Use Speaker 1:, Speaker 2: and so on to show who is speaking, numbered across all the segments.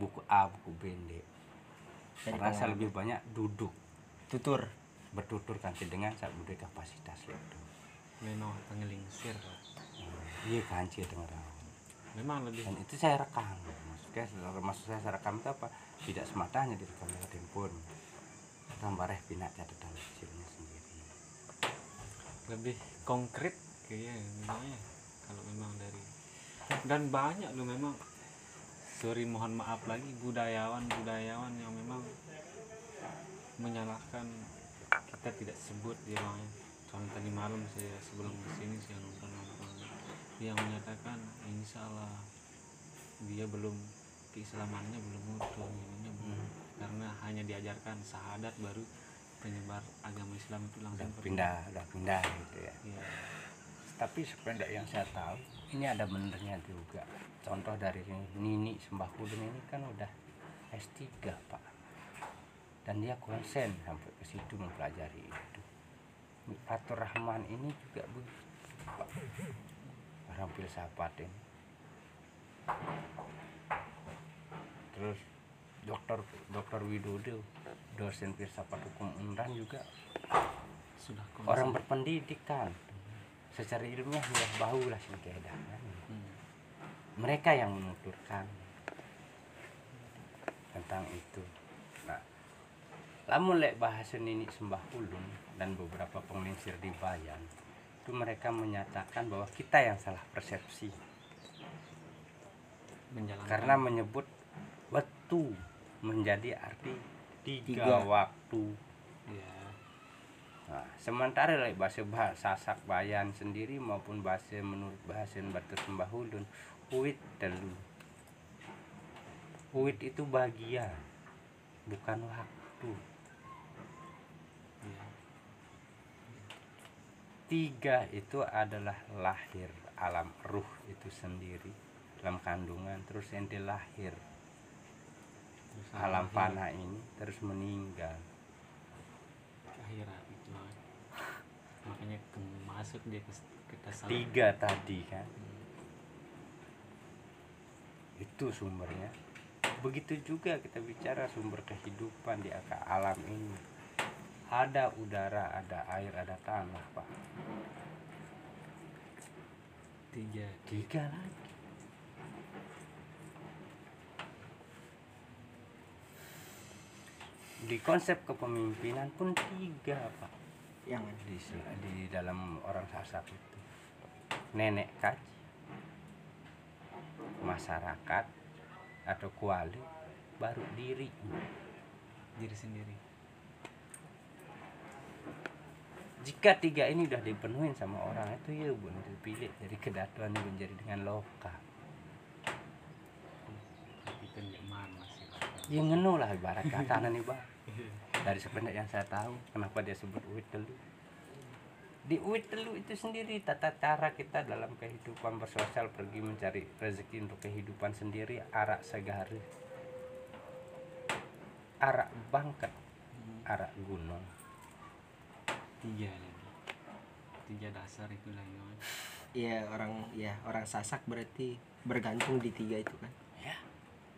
Speaker 1: buku A buku B karena saya
Speaker 2: pengalaman.
Speaker 1: lebih banyak duduk.
Speaker 2: Tutur.
Speaker 1: Bertutur kan dengan saat budaya kapasitas itu
Speaker 3: memang pengelingsir
Speaker 1: iya kan cie dengar
Speaker 3: memang lebih.
Speaker 1: Dan itu saya rekam. Maksudnya maksud saya saya rekam itu apa? Tidak semata hanya direkam lewat handphone. Tambah reh pinak catatan kecilnya sendiri.
Speaker 3: Lebih konkret kayaknya memangnya. Kalau memang dari dan banyak loh memang sorry mohon maaf lagi budayawan budayawan yang memang menyalahkan kita tidak sebut dia orangnya contoh tadi malam saya sebelum ke sini saya nonton nonton dia menyatakan insya Allah dia belum keislamannya belum utuh ininya belum. Karena hanya diajarkan syahadat baru penyebar agama Islam itu langsung
Speaker 1: udah pindah udah pindah gitu ya.
Speaker 3: Iya.
Speaker 1: Tapi sependek yang saya tahu ini ada benernya juga. Contoh dari Nini Sembah Kudung ini kan udah S3 pak. Dan dia konsen sampai ke situ mempelajari itu. Fatur Rahman ini juga begitu pak. Orang filsafat ini terus dokter dokter Widodo dosen filsafat hukum Unran juga
Speaker 3: sudah
Speaker 1: orang berpendidikan secara ilmiah ya bau lah keedangan
Speaker 3: Hmm.
Speaker 1: mereka yang menuturkan tentang itu. Nah lamun lek bahasa nini sembah ulun dan beberapa penglingsir di Bayan itu mereka menyatakan bahwa kita yang salah persepsi.
Speaker 3: Menjalankan.
Speaker 1: Karena menyebut waktu menjadi arti tiga,
Speaker 2: Tiga.
Speaker 1: waktu Nah, sementara lek bahasa bahasa Sasak Bayan sendiri maupun bahasa menurut bahasa Batu Sembahulun, uit telu. Uit itu bagian, bukan waktu. Tiga itu adalah lahir alam ruh itu sendiri dalam kandungan terus ente lahir
Speaker 3: Terus
Speaker 1: alam panah ini terus meninggal
Speaker 3: akhirat. Makanya ke- masuk dia ke kita salah
Speaker 1: tiga tadi kan?
Speaker 3: Hmm.
Speaker 1: itu sumbernya. Begitu juga kita bicara sumber kehidupan di akar alam ini. Ada udara ada air ada tanah pak.
Speaker 3: Tiga.
Speaker 1: Tiga lagi. Di konsep kepemimpinan pun tiga pak
Speaker 2: yang
Speaker 1: di, di dalam orang sasak itu. Nenek kaji masyarakat atau kuali baru diri.
Speaker 3: Diri sendiri.
Speaker 1: Jika tiga ini udah dipenuhi sama orang itu ya bun dipilih dari kedatuan ini menjadi dengan loka.
Speaker 3: Sih?
Speaker 1: Ya ngenu lah ibarat kata nih bang dari sependek yang saya tahu kenapa dia sebut uit telu di uit telu itu sendiri tata cara kita dalam kehidupan bersosial pergi mencari rezeki untuk kehidupan sendiri arak segari. Arak bangket arak gunung.
Speaker 3: Tiga lagi. Tiga dasar itu lagi
Speaker 2: ya orang ya orang sasak berarti bergantung di tiga itu kan?
Speaker 1: Ya.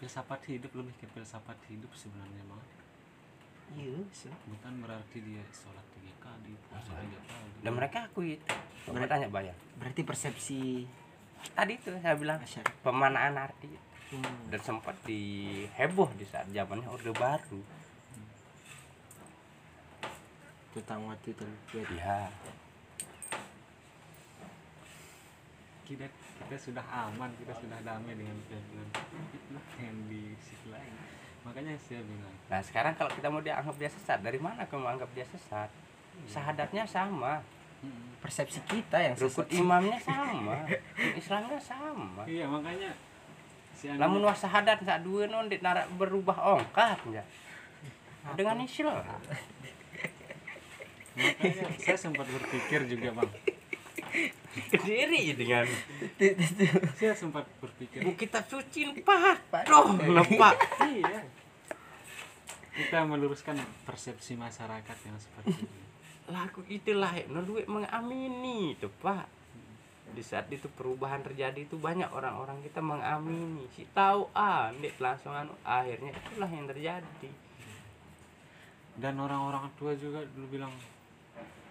Speaker 3: Filsafat hidup lebih ke filsafat hidup sebenarnya mah
Speaker 2: iya sih
Speaker 3: bukan berarti dia sholat tiga kali puasa tiga kali.
Speaker 1: Dan mereka akui itu.
Speaker 2: Mereka-
Speaker 1: tanya bayar
Speaker 2: berarti persepsi
Speaker 1: tadi itu saya bilang
Speaker 2: masyarakat.
Speaker 1: pemanaan arti.
Speaker 2: Hmm.
Speaker 1: dan sempat diheboh di saat zamannya orde baru.
Speaker 2: Tentang waktu berarti
Speaker 1: ya
Speaker 3: kita kita sudah aman kita sudah damai dengan dengan yang di sisi lain makanya saya bilang
Speaker 1: Nah sekarang kalau kita mau dianggap dia sesat, dari mana kamu anggap dia sesat? Sahadatnya sama,
Speaker 2: persepsi kita yang
Speaker 1: rukun imamnya sama, Islamnya sama.
Speaker 3: iya makanya si Andi-
Speaker 1: Lamun wah sahadat saat dua non di narak berubah ongkat ya. Dengan Islam.
Speaker 3: makanya saya sempat berpikir juga bang
Speaker 1: Diri dengan
Speaker 3: saya sempat berpikir
Speaker 1: bu kitab suci pak. Doh, nepak.
Speaker 3: iya kita meluruskan persepsi masyarakat yang seperti ini
Speaker 1: Lagu itulah no duit mengamini itu pak. di saat itu perubahan terjadi itu banyak orang-orang kita mengamini si tahu ah ndek langsung anu akhirnya itulah yang terjadi
Speaker 3: dan orang-orang tua juga dulu bilang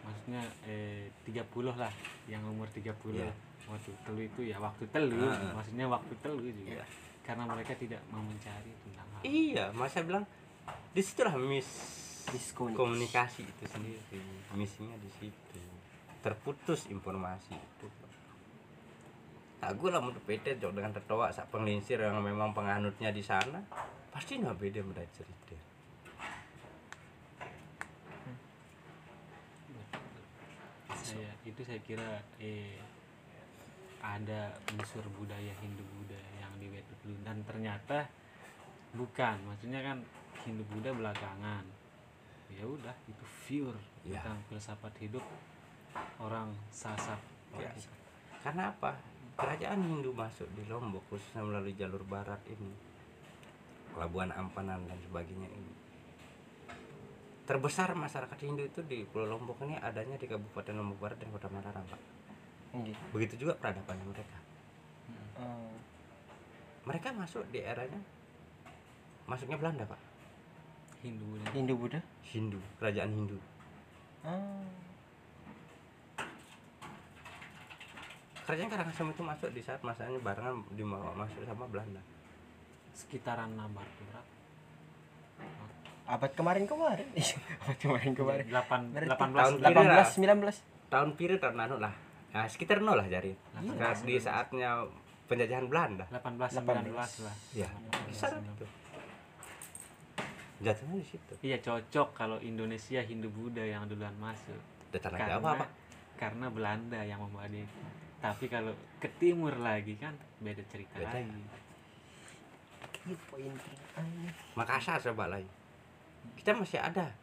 Speaker 3: maksudnya eh 30 lah yang umur 30
Speaker 1: Iya.
Speaker 3: waktu telu itu ya waktu telu.
Speaker 1: Ah.
Speaker 3: maksudnya waktu telu juga.
Speaker 1: Iya.
Speaker 3: karena mereka tidak mau mencari tentang hal.
Speaker 1: Iya masa bilang di situlah
Speaker 2: mis
Speaker 1: komunikasi itu sendiri. Misinya di situ. Terputus informasi itu. Aku lah mau PT jauh dengan tertawa. Sak penglinsir yang memang penganutnya di sana pasti nggak beda beda cerita
Speaker 3: saya itu saya kira eh ada unsur budaya Hindu Buddha yang di dulu. Dan ternyata bukan. Maksudnya kan Hindu Buddha belakangan. Ya udah itu pure.
Speaker 1: Ya.
Speaker 3: tentang filsafat hidup orang Sasak
Speaker 1: Ya. karena apa? Kerajaan Hindu masuk di Lombok khususnya melalui jalur barat ini. Pelabuhan Ampanan dan sebagainya ini terbesar masyarakat Hindu itu di Pulau Lombok ini adanya di Kabupaten Lombok Barat dan Kota Mataram Pak
Speaker 2: Nggih.
Speaker 1: begitu juga peradaban mereka
Speaker 2: Oh.
Speaker 1: mereka masuk di eranya masuknya Belanda Pak
Speaker 3: Hindu Buddha
Speaker 2: Hindu Buddha.
Speaker 1: Hindu kerajaan Hindu
Speaker 2: Oh.
Speaker 1: kerajaan Karangasem itu masuk di saat masanya barengan dibawa masuk sama Belanda
Speaker 3: sekitaran Nabar berapa?
Speaker 2: Abad kemarin-kemarin. Abad kemarin-kemarin.
Speaker 3: Delapan
Speaker 2: Berarti
Speaker 3: delapan
Speaker 1: tahun
Speaker 3: belas
Speaker 1: kiri lah.
Speaker 2: 18 19.
Speaker 1: tahun piri tahun anu lah nah, sekitar nol lah jadi
Speaker 3: Iya.
Speaker 1: Di saatnya penjajahan Belanda
Speaker 3: delapan belas sembilan belas lah
Speaker 1: ya kisaran itu jatuhnya di situ
Speaker 3: Iya cocok kalau Indonesia Hindu Buddha yang duluan masuk
Speaker 1: udah tanah
Speaker 3: karena
Speaker 1: Jawa apa
Speaker 3: karena Belanda yang membawa dia. Tapi kalau ke timur lagi kan beda cerita
Speaker 1: Beda.
Speaker 3: lagi.
Speaker 2: Ini poin terang.
Speaker 1: Makassar coba lagi kita masih ada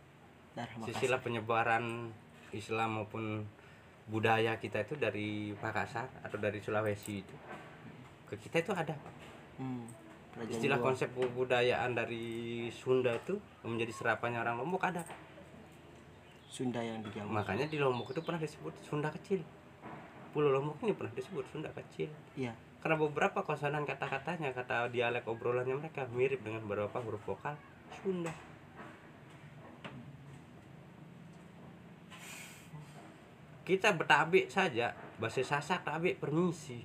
Speaker 2: Makassar.
Speaker 1: sisilah penyebaran Islam maupun budaya kita itu dari Makassar atau dari Sulawesi itu ke kita itu ada Pak.
Speaker 2: Hmm.
Speaker 1: Istilah konsep kebudayaan dari Sunda itu menjadi serapannya orang Lombok ada
Speaker 2: Sunda yang di Jawa.
Speaker 1: makanya di Lombok itu pernah disebut Sunda kecil Pulau Lombok ini pernah disebut Sunda kecil
Speaker 2: Iya.
Speaker 1: karena beberapa konsonan kata-katanya kata dialek obrolannya mereka mirip dengan beberapa huruf vokal Sunda kita bertabik saja bahasa Sasak tabik permisi.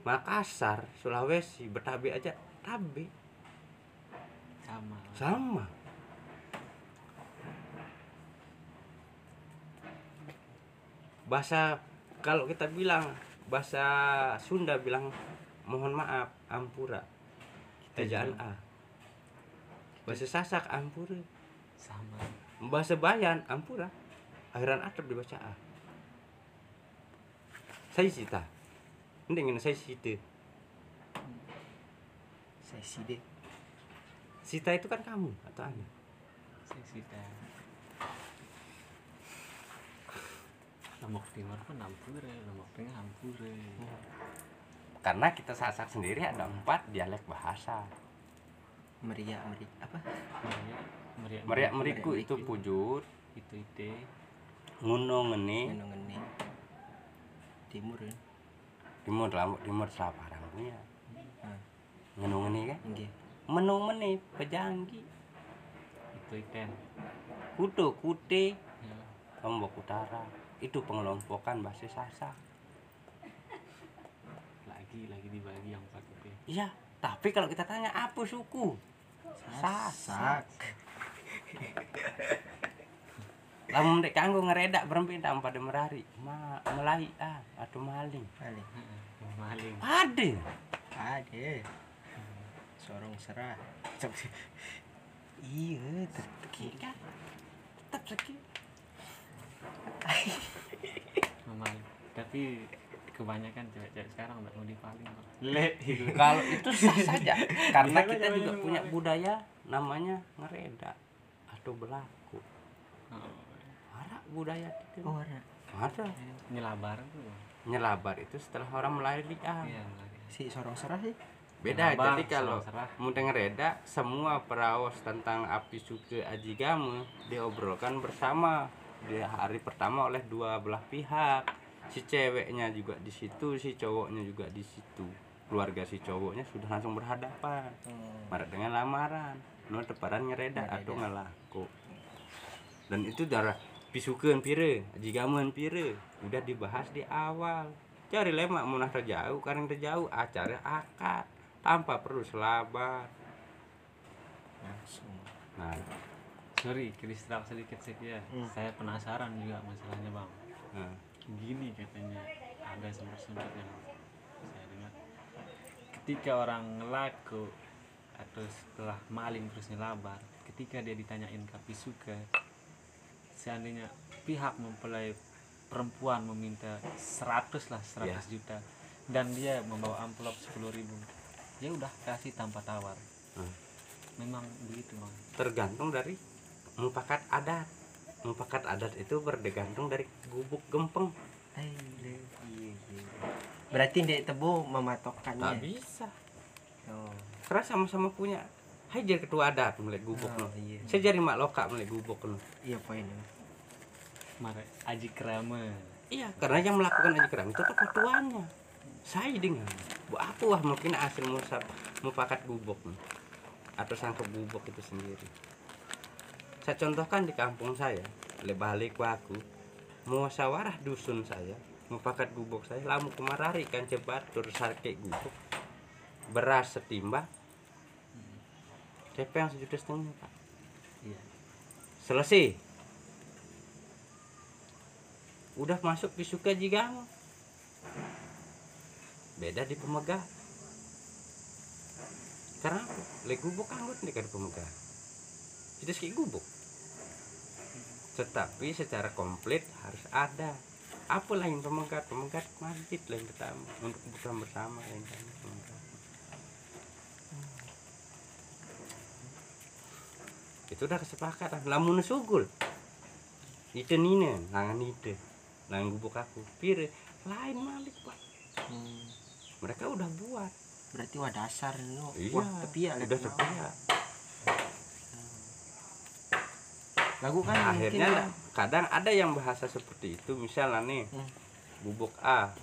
Speaker 1: Makassar Sulawesi bertabik aja tabik.
Speaker 3: Sama.
Speaker 1: sama. Bahasa kalau kita bilang bahasa Sunda bilang mohon maaf ampura. Ejaan a. bahasa Sasak ampura.
Speaker 3: Sama.
Speaker 1: bahasa Bayan ampura akhiran atap dibaca a saya sita ini dengan saya sita
Speaker 2: Saya side.
Speaker 1: sita itu kan kamu atau anda
Speaker 3: Saya sita. Lombok Timur pun Ampure, Lombok Tengah Ampure.
Speaker 1: karena kita Sasak sendiri ada empat dialek bahasa
Speaker 2: Meriah, meriah. Apa?
Speaker 3: Meriak, meriak,
Speaker 1: Meriak meriku
Speaker 2: Meriak
Speaker 1: itu pujut,
Speaker 3: itu ide.
Speaker 1: Ngene,
Speaker 2: Ngene ngene. Timur kan.
Speaker 1: timur lah, timur selaparang punya.
Speaker 2: Nah,
Speaker 1: Ngeno ngene kan,
Speaker 2: nggih.
Speaker 1: menung mene pejanggi,
Speaker 3: Itu iten.
Speaker 1: kudo kute,
Speaker 3: Ya.
Speaker 1: lombok utara. Itu pengelompokan bahasa Sasak.
Speaker 3: Lagi lagi dibagi yang empat itu.
Speaker 1: Iya, tapi kalau kita tanya apa suku? Sasak. Lamun dek kanggo ngeredak berbeda pada merari, ma melai ah atau maling.
Speaker 3: Mau maling.
Speaker 1: Ada.
Speaker 2: Ada. Sorong serah. Iya, terteki.
Speaker 1: Kan? Tetap.
Speaker 3: Mau maling. Tapi kebanyakan cewek-cewek sekarang nggak mau dipaling kok. Le, gitu.
Speaker 1: Kalau itu sah saja, karena kita juga punya
Speaker 3: maling.
Speaker 1: budaya namanya ngereda atau belaku.
Speaker 3: Oh,
Speaker 1: budaya itu.
Speaker 2: Oh, ada.
Speaker 1: Ada.
Speaker 3: nyelabar tuh.
Speaker 1: Nyelabar itu setelah orang ah.
Speaker 3: Iya, melari.
Speaker 2: Si sorong serah sih.
Speaker 1: Beda.
Speaker 3: Nyelabar,
Speaker 1: Jadi kalau mau ngereda, semua perawas tentang api suke ajigame diobrolkan bersama di hari pertama oleh dua belah pihak. si ceweknya juga di situ si cowoknya juga di situ keluarga si cowoknya sudah langsung berhadapan
Speaker 2: Hmm.
Speaker 1: Maret dengan lamaran no teparan ngereda atau ngelaku dan itu darah pisukeun pire jigameun pire udah dibahas di awal. Cari lemak munah terjauh karena terjauh acara akad tanpa perlu selabat
Speaker 2: langsung.
Speaker 1: Nah.
Speaker 3: Sorry kristal sedikit sih ya.
Speaker 2: Hmm.
Speaker 3: saya penasaran juga masalahnya bang.
Speaker 1: Nah,
Speaker 3: gini katanya ada sumber-sumber yang saya dengar. Ketika orang ngelaku atau setelah maling terus nyelabar ketika dia ditanyain kapi suka seandainya pihak mempelai perempuan meminta 100 lah 100
Speaker 1: Ya.
Speaker 3: juta dan dia membawa amplop 10.000 ribu ya udah kasih tanpa tawar
Speaker 1: Hmm.
Speaker 3: memang begitu bang
Speaker 1: tergantung dari mufakat adat mufakat adat itu bergantung dari gubuk gempeng
Speaker 2: Eh, iya, iya. berarti dia tebu mematokkannya
Speaker 1: nggak bisa
Speaker 2: oh.
Speaker 1: karena sama-sama punya hai jadi ketua adat mulai gubuk
Speaker 2: Oh,
Speaker 1: no.
Speaker 2: iya.
Speaker 1: saya jadi mak loka mulai gubuk no.
Speaker 2: iya poinnya
Speaker 3: mari aji kerama
Speaker 1: iya karena yang melakukan aja keram itu tuh ketuanya saya dengan bu aku wah mungkin hasil musab mufakat gubuk no. atau sangkep gubuk itu sendiri saya contohkan di kampung saya lebalik aku muasawarah dusun saya mufakat gubuk saya lamu kemarari kan cepat tur sarke gubuk beras setimba CP yang sejuta setengah pak.
Speaker 2: Iya.
Speaker 1: Selesai. Udah masuk di suka jigang beda di pemegang karena apa? le gubuk anggut nih kan pemegang itu sih gubuk. Tetapi secara komplit harus ada. Apa lain pemegat pemegat masjid lain pertama. Untuk kebutuhan bersama lain kan itu udah kesepakatan lamun sugul. Itu nina langan ide langan gubuk aku. Pire lain malik pak.
Speaker 2: Hmm.
Speaker 1: mereka udah buat.
Speaker 2: Berarti wah dasar lo
Speaker 1: iya
Speaker 2: wah tapi ya
Speaker 1: udah sepiak
Speaker 2: lagu kan
Speaker 1: Nah, akhirnya ada- kadang ada yang bahasa seperti itu. Misalnya nih
Speaker 2: Hmm.
Speaker 1: bubuk A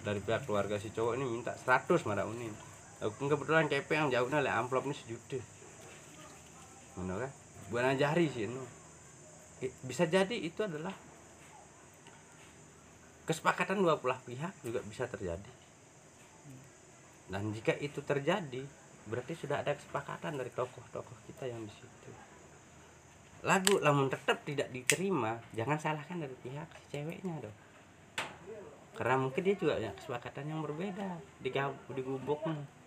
Speaker 1: dari pihak keluarga si cowok ini minta 100 marah unin aku kebetulan CP yang jauhnya le amplop ini sejuta Mana kan? Bukan jari sih no. Bisa jadi itu adalah kesepakatan dua belah pihak juga bisa terjadi. Dan jika itu terjadi berarti sudah ada kesepakatan dari tokoh-tokoh kita yang di situ. Lagu namun tetap tidak diterima jangan salahkan dari pihak ceweknya dong. Karena mungkin dia juga punya kesepakatan yang berbeda di gab- di gubuknya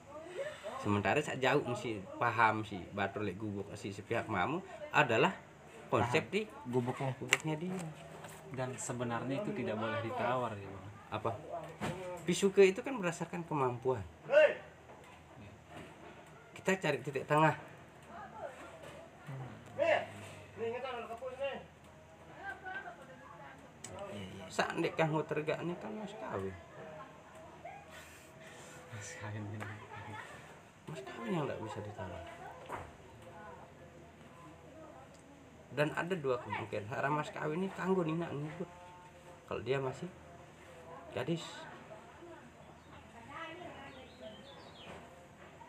Speaker 1: sementara saat jauh si paham si batur lek gubuk si, si pihak mamu adalah konsep di
Speaker 2: gubuknya.
Speaker 1: gubuknya dia.
Speaker 3: Dan sebenarnya itu tidak boleh ditawar ya. Bang
Speaker 1: apa? Pisuke itu kan berdasarkan kemampuan. Kita cari titik tengah.
Speaker 2: Iya iya
Speaker 1: saat dek kanggo tergak ini. Kan mas kawin.
Speaker 3: Mas kawin ini
Speaker 1: mas kawin yang nggak bisa ditawar dan ada dua kemungkinan. Cara mas kawin ini kanggo nina ngikut. Kalau dia masih gadis.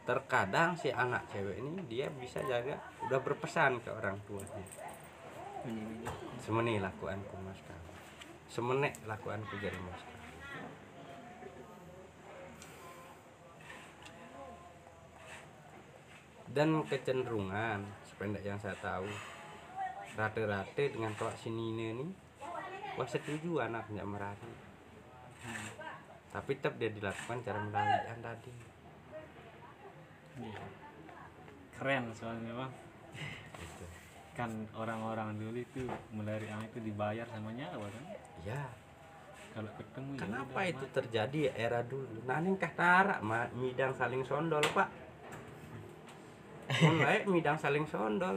Speaker 1: Terkadang si anak cewek ini dia bisa jaga udah berpesan ke orang tuanya. Semeni lakuanku mas kawin semenek lakuanku jadi mas kawin dan kecenderungan sependek yang saya tahu rata-rata dengan kelak sinine nih wah setuju anaknya merari tapi tetap dia dilakukan cara melalui tadi.
Speaker 3: Iya. keren soalnya bang.
Speaker 1: Gitu.
Speaker 3: kan orang-orang dulu itu melari anak itu dibayar sama nyawa kan?
Speaker 1: Ya
Speaker 3: kalau ketemu ya
Speaker 1: kenapa
Speaker 3: udah,
Speaker 1: itu
Speaker 3: mati.
Speaker 1: terjadi ya era dulu? Nanti kah tarak midang saling sondol pak mun laik midang saling sondol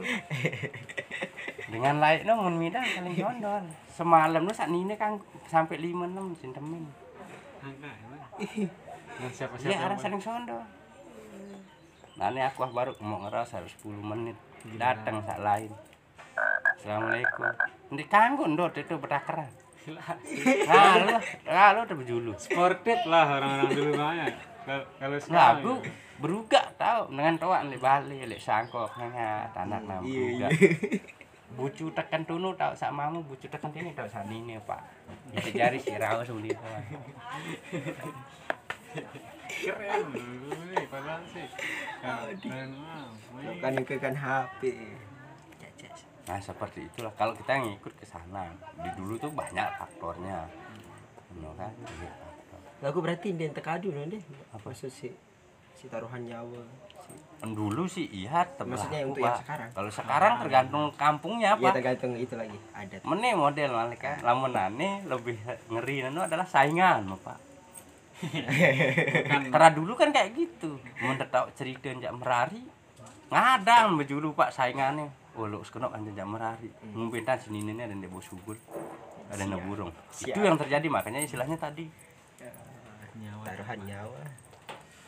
Speaker 1: dengan laik no mun midang saling sondol semalam lu saat ini kan sampai lima enam sintemin
Speaker 3: ya siapa-siapa
Speaker 1: Iya,
Speaker 3: yang
Speaker 1: orang
Speaker 3: ber-
Speaker 1: saling sondol. Nanti aku ah baru mau ngeras harus 10 menit. Datang sak lain. Assalamualaikum. Nanti kanggo ndot itu bertakaran. Nah, lu, nah, lu udah berjulu.
Speaker 3: sported lah orang-orang dulu banyak kalau
Speaker 1: Nah,
Speaker 3: sekarang
Speaker 1: aku berugak tau dengan toa lek Bali lek sangkok nanya anak nama
Speaker 2: Iya,
Speaker 1: berugak. Bucu tekan tunu tau sak mamu bucu tekan ini tau sak ini Pak. Bisa jari si raus suli.
Speaker 3: keren padahal sih
Speaker 2: kan kan HP.
Speaker 1: Nah, seperti itulah kalau kita ngikut ke sana. Di dulu tuh banyak faktornya. Benar kan? Banyak faktor.
Speaker 2: Lagu berarti dia tekadu deh.
Speaker 1: Apa?
Speaker 2: Maksud si taruhan nyawa. Si,
Speaker 1: Dulu sih iya temen
Speaker 2: Maksudnya untuk yang sekarang?
Speaker 1: Kalau sekarang tergantung kampungnya,
Speaker 2: Iya
Speaker 1: Pak.
Speaker 2: tergantung itu lagi adat.
Speaker 1: Mene model malah kan. Lamun ane lebih ngeri nanu adalah saingan, Pak.
Speaker 3: kan
Speaker 1: Karena dulu kan kayak gitu. Mun tahu cerita jak merari, ngadang bejulu Pak saingannya. Oh, lu sekenok anjing jak merari. Mumpentan sini ini ada ndek bos subur. Ada burung. Itu yang terjadi makanya istilahnya tadi
Speaker 2: Taruhan nyawa.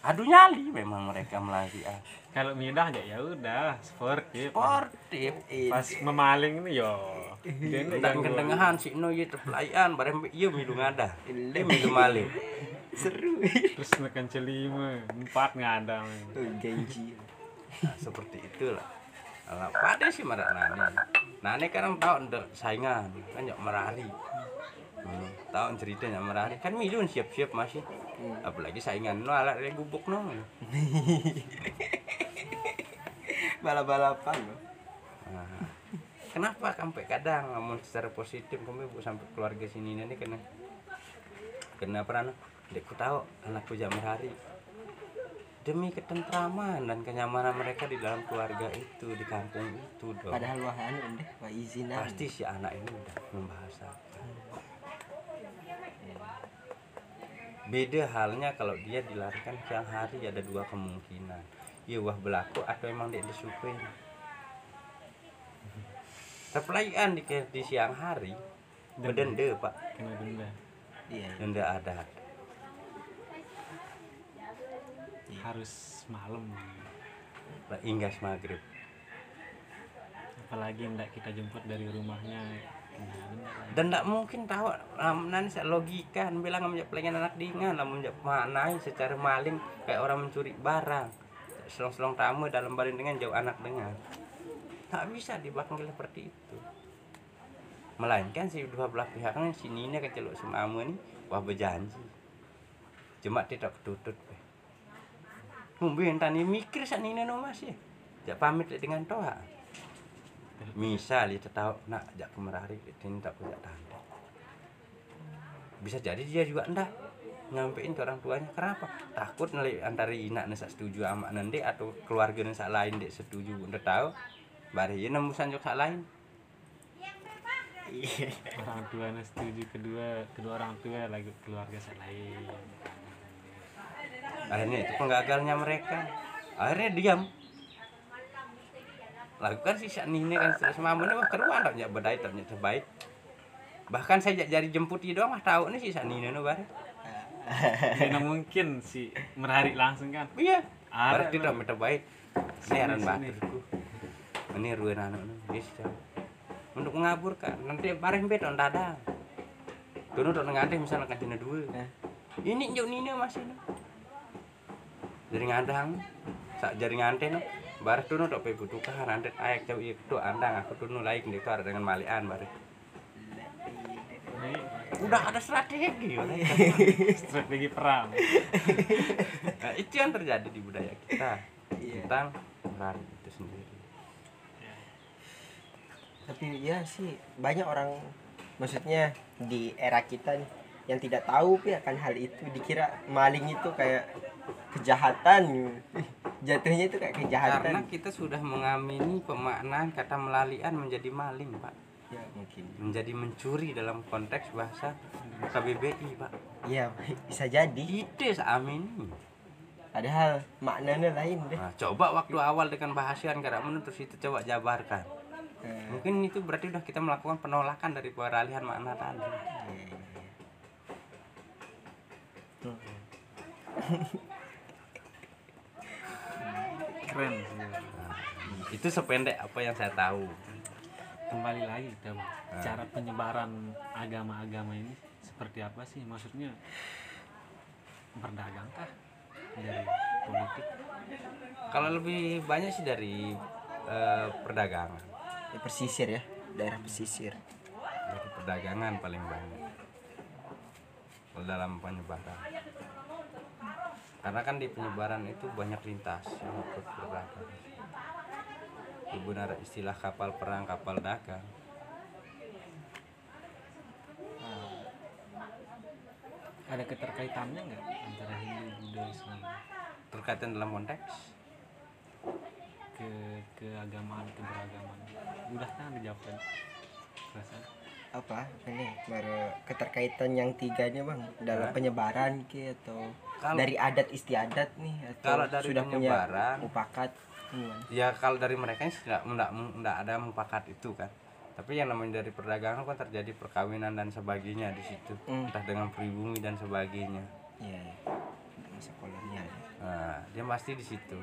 Speaker 1: Adu nyali memang mereka melalui ah.
Speaker 3: kalau midah aja ya udah sportif
Speaker 1: sportif
Speaker 3: pas memaling ini yo ini
Speaker 1: dan
Speaker 3: ganggu.
Speaker 1: kendengahan si no ye terpelayan bareng iya milu ngada dia milu malih
Speaker 2: Seru.
Speaker 3: terus nekan celima empat nggak ada men.
Speaker 2: Oh, Genji.
Speaker 1: nah, seperti itulah Alah, pada sih marak nani nani kadang tahu ndak saingan kan merari hmm, tahu ceritanya merari kan milu siap-siap masih. Apalagi saingan. No alat dia gubuk no.
Speaker 2: Balap-balapan loh.
Speaker 1: Nah, kenapa sampai kadang ngomong secara positif kamu bu sampai keluarga sini ini kena kena apa nana Dekku tahu anakku jam hari. Demi ketentraman dan kenyamanan mereka di dalam keluarga itu di kampung itu dong.
Speaker 2: Padahal wah anu deh, izin
Speaker 1: pasti si anak ini udah membahasakan beda halnya kalau dia dilarikan siang hari ada dua kemungkinan. Ya wah berlaku atau emang dia disukain Perpelaian di, di siang hari. Berdenda pak.
Speaker 3: Kena denda.
Speaker 2: Iya.
Speaker 1: denda adat
Speaker 3: harus malam.
Speaker 1: Lah, hingga maghrib.
Speaker 3: Apalagi ndak kita jemput dari rumahnya.
Speaker 1: Dan tidak mungkin tahu nanti saya logika bilang menjak pelanggan anak dingan lah menjak maknai secara maling kayak orang mencuri barang. Selong-selong tamu dalam badan dengan jauh anak dengan. Tak bisa dipanggil seperti itu. Melainkan si dua belah pihaknya si Nina kecelok sama Amu ini wah berjanji. Cuma tidak ketutut. Mungkin tani mikir saat Nina no mas ya. Jak pamit dengan toa misal itu tahu nak jak kemerari ini tak punya tanda bisa jadi dia juga ndak nyampein ke orang tuanya. Kenapa? Takut nilai antara inak nesa setuju sama nanti atau keluarga nesa lain dek setuju. Udah tahu bari ini nembusan juga lain.
Speaker 2: Iya.
Speaker 3: orang tuanya setuju kedua kedua orang tua lagi keluarga lain.
Speaker 1: Akhirnya itu penggagalnya mereka. Akhirnya diam lakukan sih saat ini kan setelah semamu ini wah keruan tak nyak bedai tak nyak terbaik. Bahkan saya jari jemput doang mah tahu nih sih saat ini no bare
Speaker 3: mana mungkin si merari langsung kan?
Speaker 1: Iya.
Speaker 3: Ada
Speaker 1: tak terbaik. Ini aran baturku ini ruin anak nu yes jauh. untuk mengaburkan nanti bareng bet on dadang Dulu dok nganteh misalnya kantina dua.
Speaker 2: Eh.
Speaker 1: ini jauh nina masih jadi ngadang sak jari ngante no baris tuh dok pe butuhkan nanti ayak jauh itu andang aku tuh laik itu ada dengan malian baris udah ada strategi udah.
Speaker 3: strategi perang.
Speaker 1: Nah, itu yang terjadi di budaya kita
Speaker 2: Iya.
Speaker 1: tentang merari itu sendiri.
Speaker 2: Tapi ya sih banyak orang maksudnya di era kita nih yang tidak tahu Pi, akan hal itu dikira maling itu kayak kejahatan jatuhnya itu kayak
Speaker 1: karena
Speaker 2: kejahatan
Speaker 1: kita sudah mengamini pemaknaan kata melalian menjadi maling pak.
Speaker 2: Ya mungkin.
Speaker 1: Menjadi mencuri dalam konteks bahasa KBBI pak.
Speaker 2: Ya bisa jadi.
Speaker 1: Itu amin
Speaker 2: padahal maknanya lain deh.
Speaker 1: Nah, coba waktu awal dengan bahasian karena terus itu coba jabarkan.
Speaker 2: Eh,
Speaker 1: mungkin itu berarti udah kita melakukan penolakan dari peralihan makna tadi.
Speaker 2: Iya, iya, iya.
Speaker 3: keren sih.
Speaker 1: Nah, itu sependek apa yang saya tahu.
Speaker 3: Kembali lagi kita bang
Speaker 1: Ah.
Speaker 3: cara penyebaran agama-agama ini seperti apa sih? Maksudnya berdagangkah dari politik?
Speaker 1: Kalau lebih banyak sih dari eh, perdagangan.
Speaker 2: Ya, pesisir ya daerah pesisir.
Speaker 1: Dari perdagangan paling banyak. Kalau dalam penyebaran karena kan di penyebaran itu banyak lintas yang ikut berdagang. Itu benar istilah kapal perang kapal dagang.
Speaker 3: Ada keterkaitannya nggak antara Hindu Buddha Islam?
Speaker 1: Terkaitan dalam konteks?
Speaker 3: Ke keagamaan keberagaman udah kan dijawab kan perasaan
Speaker 2: apa ini mer- keterkaitan yang tiganya bang dalam
Speaker 1: Hah?
Speaker 2: penyebaran ke atau
Speaker 1: Kalau-
Speaker 2: dari adat istiadat nih atau
Speaker 1: Kalau dari
Speaker 2: sudah
Speaker 1: penyebaran-
Speaker 2: punya mupakat gimana?
Speaker 1: ya kalau dari mereka nggak nggak nggak ada mufakat itu kan tapi yang namanya dari perdagangan kan terjadi perkawinan dan sebagainya di situ
Speaker 2: Hmm.
Speaker 1: entah dengan pribumi dan sebagainya
Speaker 2: Iya, iya. kolonial ya.
Speaker 1: nah, dia pasti di situ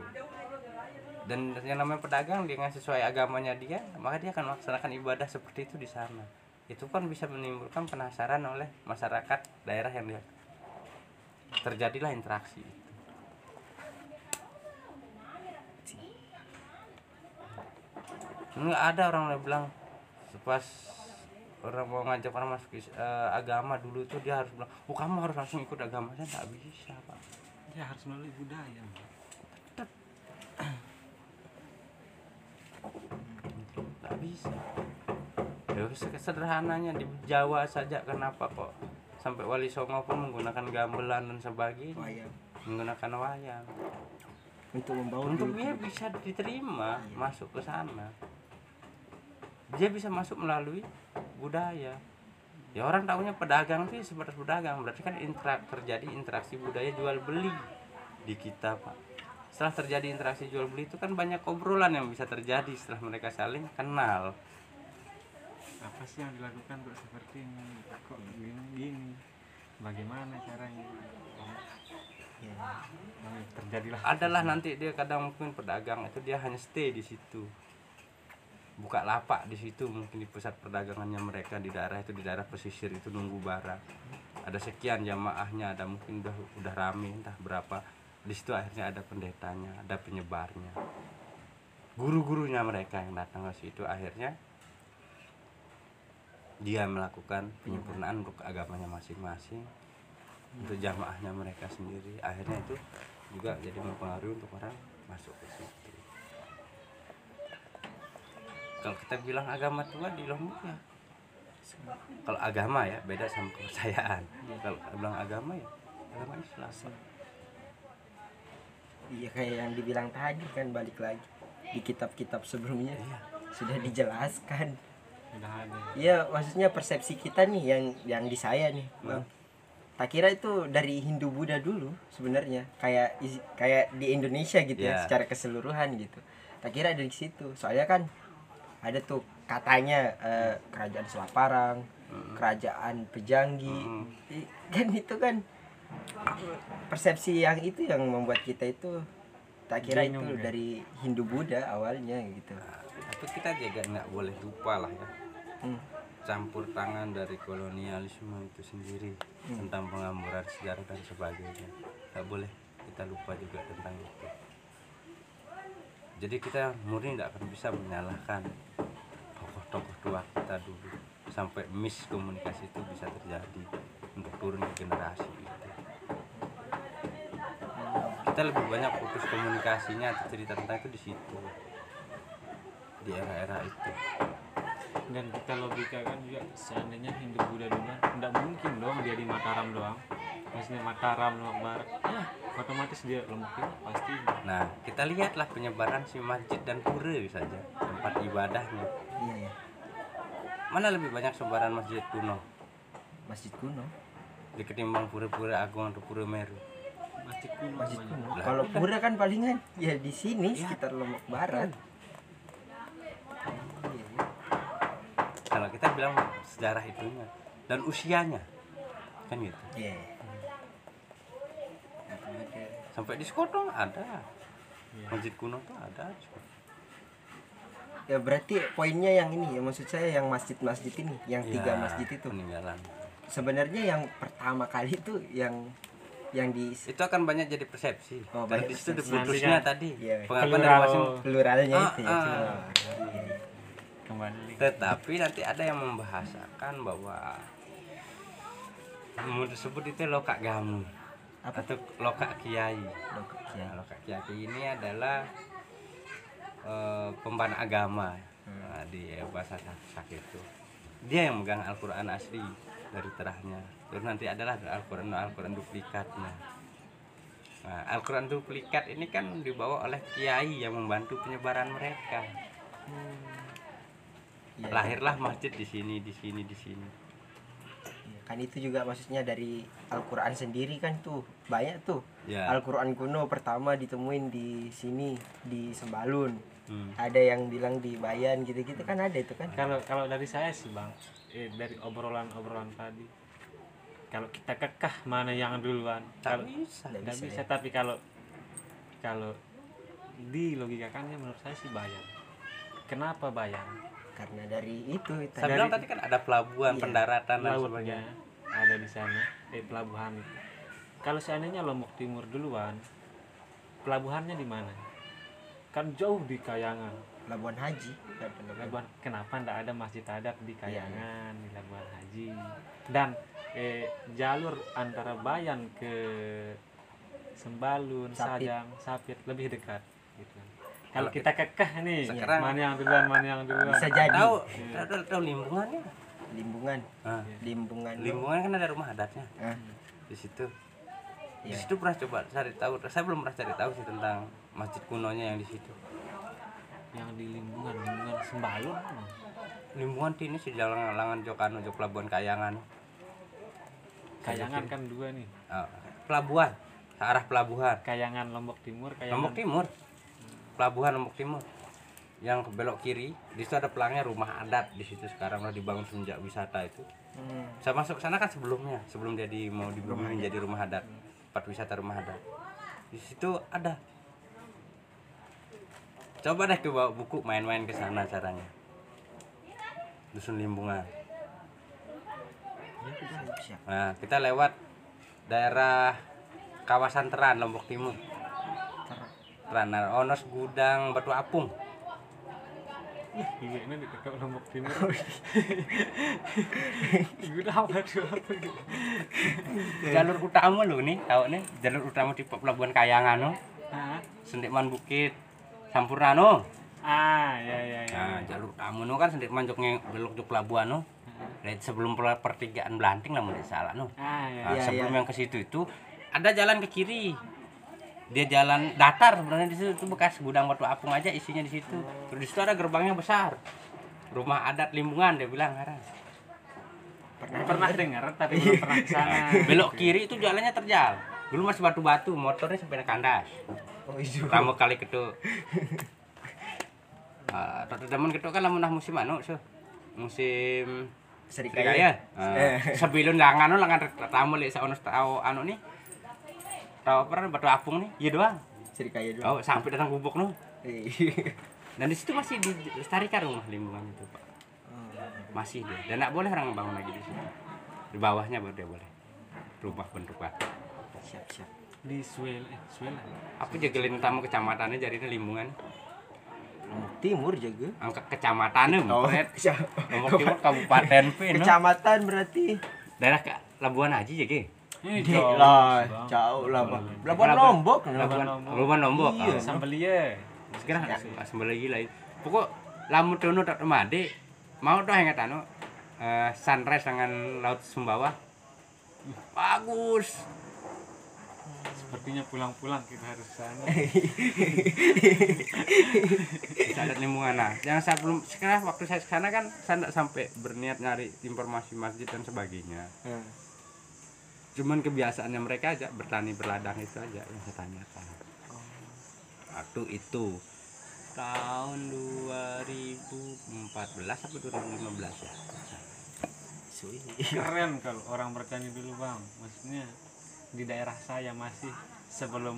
Speaker 1: dan yang namanya pedagang dengan sesuai agamanya dia maka dia akan melaksanakan ibadah seperti itu di sana itu kan bisa menimbulkan penasaran oleh masyarakat daerah yang dia terjadilah interaksi itu. Nggak ada orang yang bilang pas orang mau ngajak orang masuk eh, agama dulu itu dia harus bilang oh kamu harus langsung ikut agama saya nggak bisa pak
Speaker 3: ya harus melalui budaya
Speaker 1: nggak bisa se- sederhananya di Jawa saja kenapa kok sampai Wali Songo pun menggunakan gamelan dan sebagainya?
Speaker 2: Wayang.
Speaker 1: Menggunakan wayang.
Speaker 2: Untuk membawa
Speaker 1: untuk dia bisa diterima masuk ke sana. Dia bisa masuk melalui budaya. Ya orang tahunya pedagang itu sebatas pedagang. Berarti kan interak terjadi interaksi budaya jual beli di kita pak. Setelah terjadi interaksi jual beli itu kan banyak obrolan yang bisa terjadi setelah mereka saling kenal
Speaker 3: apa sih yang dilakukan kok seperti ini? Kok gini gini bagaimana caranya?
Speaker 2: Ya.
Speaker 3: Nah, terjadilah.
Speaker 1: Adalah nanti dia kadang mungkin pedagang itu dia hanya stay di situ. Buka lapak di situ mungkin di pusat perdagangannya mereka di daerah itu di daerah pesisir itu nunggu barang. Ada sekian jamaahnya ada mungkin udah udah rame entah berapa. Di situ akhirnya ada pendetanya ada penyebarnya. Guru-gurunya mereka yang datang ke situ akhirnya dia melakukan penyempurnaan untuk agamanya masing-masing untuk jamaahnya mereka sendiri. Akhirnya itu juga jadi mempengaruhi untuk orang masuk ke situ. Kalau kita bilang agama tua di Lombok ya kalau agama ya beda sama kepercayaan. Kalau kita bilang agama ya agama Islam.
Speaker 2: Iya kayak yang dibilang tadi kan balik lagi di kitab-kitab sebelumnya.
Speaker 1: Iya.
Speaker 2: sudah dijelaskan Iya, maksudnya persepsi kita nih yang yang di saya nih, Bang. Tak kira itu dari Hindu Buddha dulu sebenarnya, kayak kayak di Indonesia gitu ya,
Speaker 1: Iya.
Speaker 2: secara keseluruhan gitu. Tak kira dari situ. Soalnya kan ada tuh katanya eh, kerajaan Selaparang, kerajaan Pejanggi.
Speaker 1: Mm.
Speaker 2: I- Kan itu kan persepsi yang itu yang membuat kita itu tak kira
Speaker 3: Bingung
Speaker 2: itu
Speaker 3: ya.
Speaker 2: dari Hindu Buddha awalnya gitu.
Speaker 1: tapi kita juga nggak boleh lupa lah ya
Speaker 2: Hmm.
Speaker 1: campur tangan dari kolonialisme itu sendiri tentang pengamburan sejarah dan sebagainya. Nggak boleh kita lupa juga tentang itu. Jadi kita murni tidak akan bisa menyalahkan tokoh-tokoh tua kita dulu sampai miskomunikasi itu bisa terjadi untuk turun ke generasi itu. Kita lebih banyak putus komunikasinya atau cerita tentang itu di situ di era-era itu
Speaker 3: dan kita logikakan juga seandainya Hindu Buddha dulu tidak mungkin dong dia di Mataram doang maksudnya Mataram Lombok Barat ya otomatis dia Lombok ini pasti
Speaker 1: Nah, kita lihatlah penyebaran si masjid dan pura saja, tempat ibadahnya.
Speaker 2: Iya ya,
Speaker 1: Mana lebih banyak sebaran masjid kuno
Speaker 2: Masjid kuno.
Speaker 1: di ketimbang pura-pura agung atau pura meru?
Speaker 3: masjid kuno
Speaker 2: Masjid kuno. Kalau pura kan palingan ya di sini
Speaker 1: Ya.
Speaker 2: sekitar Lombok Barat.
Speaker 1: Kalau kita bilang sejarah itunya dan usianya, kan gitu.
Speaker 2: Iya.
Speaker 1: Sampai di Skotong ada,
Speaker 3: Iya.
Speaker 1: masjid kuno tuh ada.
Speaker 2: ya berarti poinnya yang ini ya maksud saya yang masjid-masjid ini yang tiga
Speaker 1: Ya,
Speaker 2: masjid itu
Speaker 1: peninggalan
Speaker 2: sebenarnya yang pertama kali itu yang yang di
Speaker 1: itu akan banyak jadi persepsi
Speaker 2: Oh,
Speaker 1: dan
Speaker 2: banyak
Speaker 1: di situ
Speaker 2: persepsi.
Speaker 1: putusnya
Speaker 3: Nanti kan-
Speaker 1: tadi
Speaker 2: Iya.
Speaker 1: pengakuan dari masing
Speaker 2: pluralnya
Speaker 1: Ah,
Speaker 2: itu ya
Speaker 1: ah.
Speaker 2: cuma.
Speaker 3: Kembali.
Speaker 1: Tetapi nanti ada yang membahasakan bahwa ilmu tersebut itu lokak gamu
Speaker 2: Apa?
Speaker 1: atau lokak kiai.
Speaker 2: Dok,
Speaker 1: ya
Speaker 2: ya.
Speaker 1: lokak kiai ini adalah eh, pemban agama. Nah, di bahasa Sak itu. Dia yang megang Al-Quran asli dari terahnya. Terus nanti adalah Al-Quran Al-Quran duplikatnya. Nah, Al-Quran duplikat ini kan dibawa oleh kiai yang membantu penyebaran mereka
Speaker 2: Iya,
Speaker 1: lahirlah masjid di sini di sini di sini.
Speaker 2: Iya. kan itu juga maksudnya dari Al-Quran sendiri kan tuh banyak tuh.
Speaker 1: Ya
Speaker 2: Al-Quran kuno pertama ditemuin di sini di Sembalun.
Speaker 1: Hmm.
Speaker 2: ada yang bilang di Bayan gitu-gitu kan ada itu kan?
Speaker 3: Kalau kalau dari saya sih bang eh, dari obrolan obrolan tadi kalau kita kekeh mana yang duluan
Speaker 1: tak
Speaker 3: kalau
Speaker 1: bisa.
Speaker 2: Bisa
Speaker 3: bisa
Speaker 2: ya.
Speaker 3: tapi kalau kalau di logikakannya menurut saya sih bayan. Kenapa bayan
Speaker 2: karena dari itu
Speaker 1: saya
Speaker 2: tadi
Speaker 1: bilang tadi kan ada pelabuhan
Speaker 2: Iya.
Speaker 1: pendaratan dan sebagainya
Speaker 3: ada di sana eh pelabuhan kalau seandainya lombok timur duluan pelabuhannya di mana kan jauh di kayangan
Speaker 2: Labuan Haji Labuan-
Speaker 3: Labuan kenapa ndak ada masjid adat di
Speaker 2: Iya,
Speaker 3: Kayangan di Labuan Haji dan eh, jalur antara Bayan ke Sembalun,
Speaker 2: Sapit.
Speaker 3: Sajang, Sapit lebih dekat. Kalau kita kekeh nih,
Speaker 1: Sekarang-
Speaker 3: mana yang duluan, mana yang duluan.
Speaker 2: bisa jadi.
Speaker 1: Tahu tahu, tahu limbungannya
Speaker 2: limbungan
Speaker 1: Ah,
Speaker 2: limbungan.
Speaker 1: Limbungan kan ada rumah adatnya.
Speaker 2: Ah,
Speaker 1: di situ. Di
Speaker 2: iya.
Speaker 1: situ pernah coba cari tahu. Saya belum pernah cari tahu sih tentang masjid kunonya yang di situ.
Speaker 3: Yang di Limbungan, Limbungan Sembalun.
Speaker 1: limbungan di ini sih jalan langan Jokano Jok Pelabuhan Kayangan.
Speaker 3: Kayangan kan dua nih.
Speaker 1: Ah, pelabuhan. Arah pelabuhan.
Speaker 3: Kayangan Lombok Timur, Kayangan
Speaker 1: Lombok Timur pelabuhan Lombok Timur. Yang ke belok kiri di situ ada pelangnya rumah adat di situ sekarang udah dibangun semenjak wisata itu.
Speaker 2: Hmm.
Speaker 1: saya masuk ke sana kan sebelumnya sebelum jadi mau dibangun menjadi rumah adat tempat wisata rumah adat. Di situ ada. Coba deh ke bawa buku main-main ke sana caranya. Dusun limbungan.
Speaker 2: Ya, siap.
Speaker 1: nah kita lewat daerah kawasan Teran Lombok Timur Teran nah, Onos Gudang Batu Apung
Speaker 3: Iya, ini di dekat Lombok Timur. Tuh? apa gitu?
Speaker 1: jalur utama loh nih tahu nih jalur utama di pelabuhan Kayangan no
Speaker 3: Hah?
Speaker 1: Sendiman Bukit Sampurna no
Speaker 3: Ah, ya ya ya.
Speaker 1: Nah, jalur utama no kan Sendiman Joknya belok ke pelabuhan no Dari sebelum per- pertigaan Belanting lah mulai salah no
Speaker 3: Ah, ya.
Speaker 1: Nah,
Speaker 2: Iya,
Speaker 1: sebelum
Speaker 2: iya.
Speaker 1: yang ke situ itu ada jalan ke kiri dia jalan datar sebenarnya di situ itu bekas gudang batu apung aja isinya di situ. Terus di situ ada gerbangnya besar. Rumah adat limbungan dia bilang sekarang
Speaker 2: pernah
Speaker 3: Pernah dengar tapi belum pernah ke sana.
Speaker 1: belok kiri itu jalannya terjal. Dulu masih batu-batu motornya sampai kandas.
Speaker 2: Oh iya.
Speaker 1: Pertama kali ketuk. Ah, uh, teman ketuk kan lamun nah musim anu so. musim
Speaker 2: Serikaya
Speaker 1: Serikaya. Uh, sebelum langan langan tamu lek saono tau anu nih. Tahu apa batu apung nih? Iya doang.
Speaker 2: Serikaya dulu
Speaker 1: Oh, sampai datang gubuk no.
Speaker 2: Iya.
Speaker 1: Dan di situ masih dilestarikan rumah lingkungan itu, Pak. Masih dia. Dan nggak boleh orang bangun lagi di situ. Di bawahnya baru dia boleh. Rumah bentuk batu.
Speaker 2: siap siap
Speaker 3: Di Swel, eh Swel.
Speaker 1: Apa jegelin tamu kecamatannya jadinya limbungan.
Speaker 2: Lombok Timur jaga
Speaker 1: Angka kecamatannya,
Speaker 2: oh
Speaker 1: Lombok Timur Kabupaten P,
Speaker 2: kecamatan berarti
Speaker 1: Daerah ke Labuan Haji ya,
Speaker 2: Dek
Speaker 3: jauh,
Speaker 2: lah jauh lah Bang.
Speaker 3: Labuan
Speaker 2: Lombok
Speaker 1: Labuan
Speaker 3: Lombok.
Speaker 1: Lombok.
Speaker 2: Iya.
Speaker 1: Ah.
Speaker 3: Sambelia.
Speaker 1: sekarang sembel lagi lah pokok lamun dono tak made mau tuh yang anu eh, sunrise dengan laut Sumbawa bagus
Speaker 3: Sepertinya pulang-pulang kita harus ke sana.
Speaker 1: ada lingkungan nah yang saya belum sekarang waktu saya ke sana kan saya tidak sampai berniat nyari informasi masjid dan sebagainya
Speaker 2: Hmm.
Speaker 1: Cuman kebiasaannya mereka aja bertani berladang itu aja yang saya tanyakan waktu itu tahun 2014 sampai 2015 ya.
Speaker 3: Keren kalau orang bertani dulu bang. Maksudnya di daerah saya masih sebelum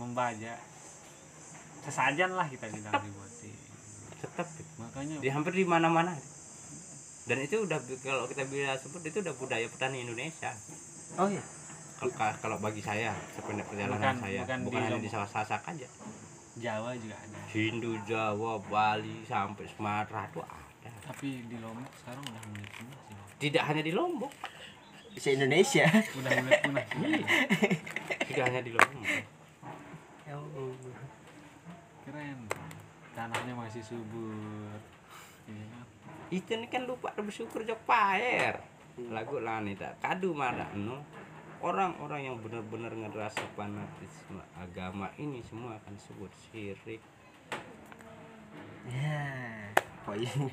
Speaker 3: membaca sesajen lah kita bilang dibuatin.
Speaker 1: tetap
Speaker 3: makanya
Speaker 1: di hampir di mana-mana dan itu udah kalau kita bisa sebut itu udah budaya petani Indonesia
Speaker 2: oh iya.
Speaker 1: Kalau kalau bagi saya sependek perjalanan
Speaker 3: Bukan-
Speaker 1: saya
Speaker 3: bukan
Speaker 1: bukan,
Speaker 3: di
Speaker 1: hanya di sawah sasak aja.
Speaker 3: Jawa juga ada.
Speaker 1: Hindu Jawa Bali sampai Sumatera itu ada.
Speaker 3: Tapi di Lombok sekarang udah mulai punah sih
Speaker 1: tidak hanya di Lombok.
Speaker 2: Se Indonesia.
Speaker 3: Udah mulai punah
Speaker 1: Iya. tidak hanya di Lombok.
Speaker 3: Keren. Tanahnya masih subur. Iya. Kan?
Speaker 1: itu ini kan lupa bersyukur jok paer lagu lah nih tak kadu mana no. Orang-orang yang benar-benar ngerasa fanatisme agama ini semua akan sebut syirik.
Speaker 2: Ya poin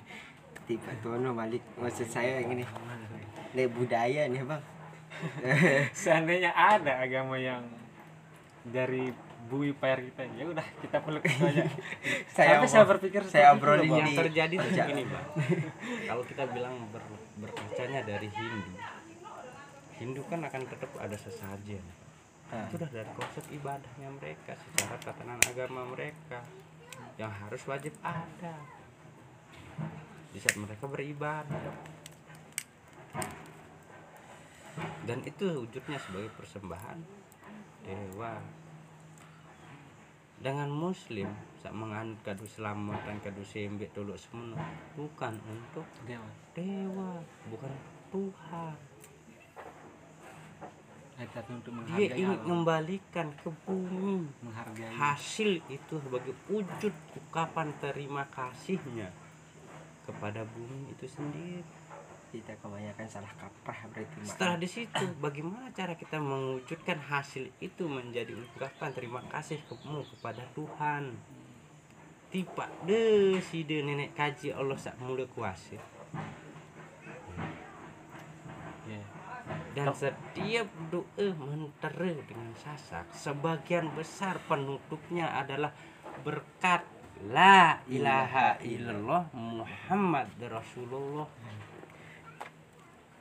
Speaker 2: tiba tono malik maksud saya yang ini le budaya nih bang.
Speaker 3: Seandainya ada agama yang dari bui pair kita ya udah kita peluk itu aja.
Speaker 2: Saya
Speaker 3: Tapi saya berpikir
Speaker 2: saya obrolin
Speaker 1: yang
Speaker 2: Di-
Speaker 1: terjadi tuh begini bang. Kalau kita bilang ber, berkacanya dari Hindu. Hindu kan akan tetap ada sesajen.
Speaker 2: Ah.
Speaker 1: itu udah dari konsep ibadahnya mereka secara tatanan agama mereka. Yang harus wajib ada. Di saat mereka beribadah. Dan itu wujudnya sebagai persembahan dewa dengan muslim saat menganut kadu selamatan kadu sembek dulu semua bukan untuk
Speaker 3: Dewa.
Speaker 1: dewa bukan Tuhan.
Speaker 3: Untuk
Speaker 1: dia ingin
Speaker 3: alam,
Speaker 1: mengembalikan ke bumi.
Speaker 3: Menghargai.
Speaker 1: Hasil itu sebagai wujud ungkapan terima kasihnya kepada bumi itu sendiri
Speaker 2: kita kebanyakan salah kaprah berarti
Speaker 1: setelah di situ bagaimana cara kita mewujudkan hasil itu menjadi ungkapan terima kasih kamu kepada Tuhan? Tiba deh si de nenek kaji Allah sak mulia kuasa.
Speaker 3: Ya.
Speaker 1: Dan setiap doa mentera dengan sasak sebagian besar penutupnya adalah berkat la ilaha illallah Muhammad Rasulullah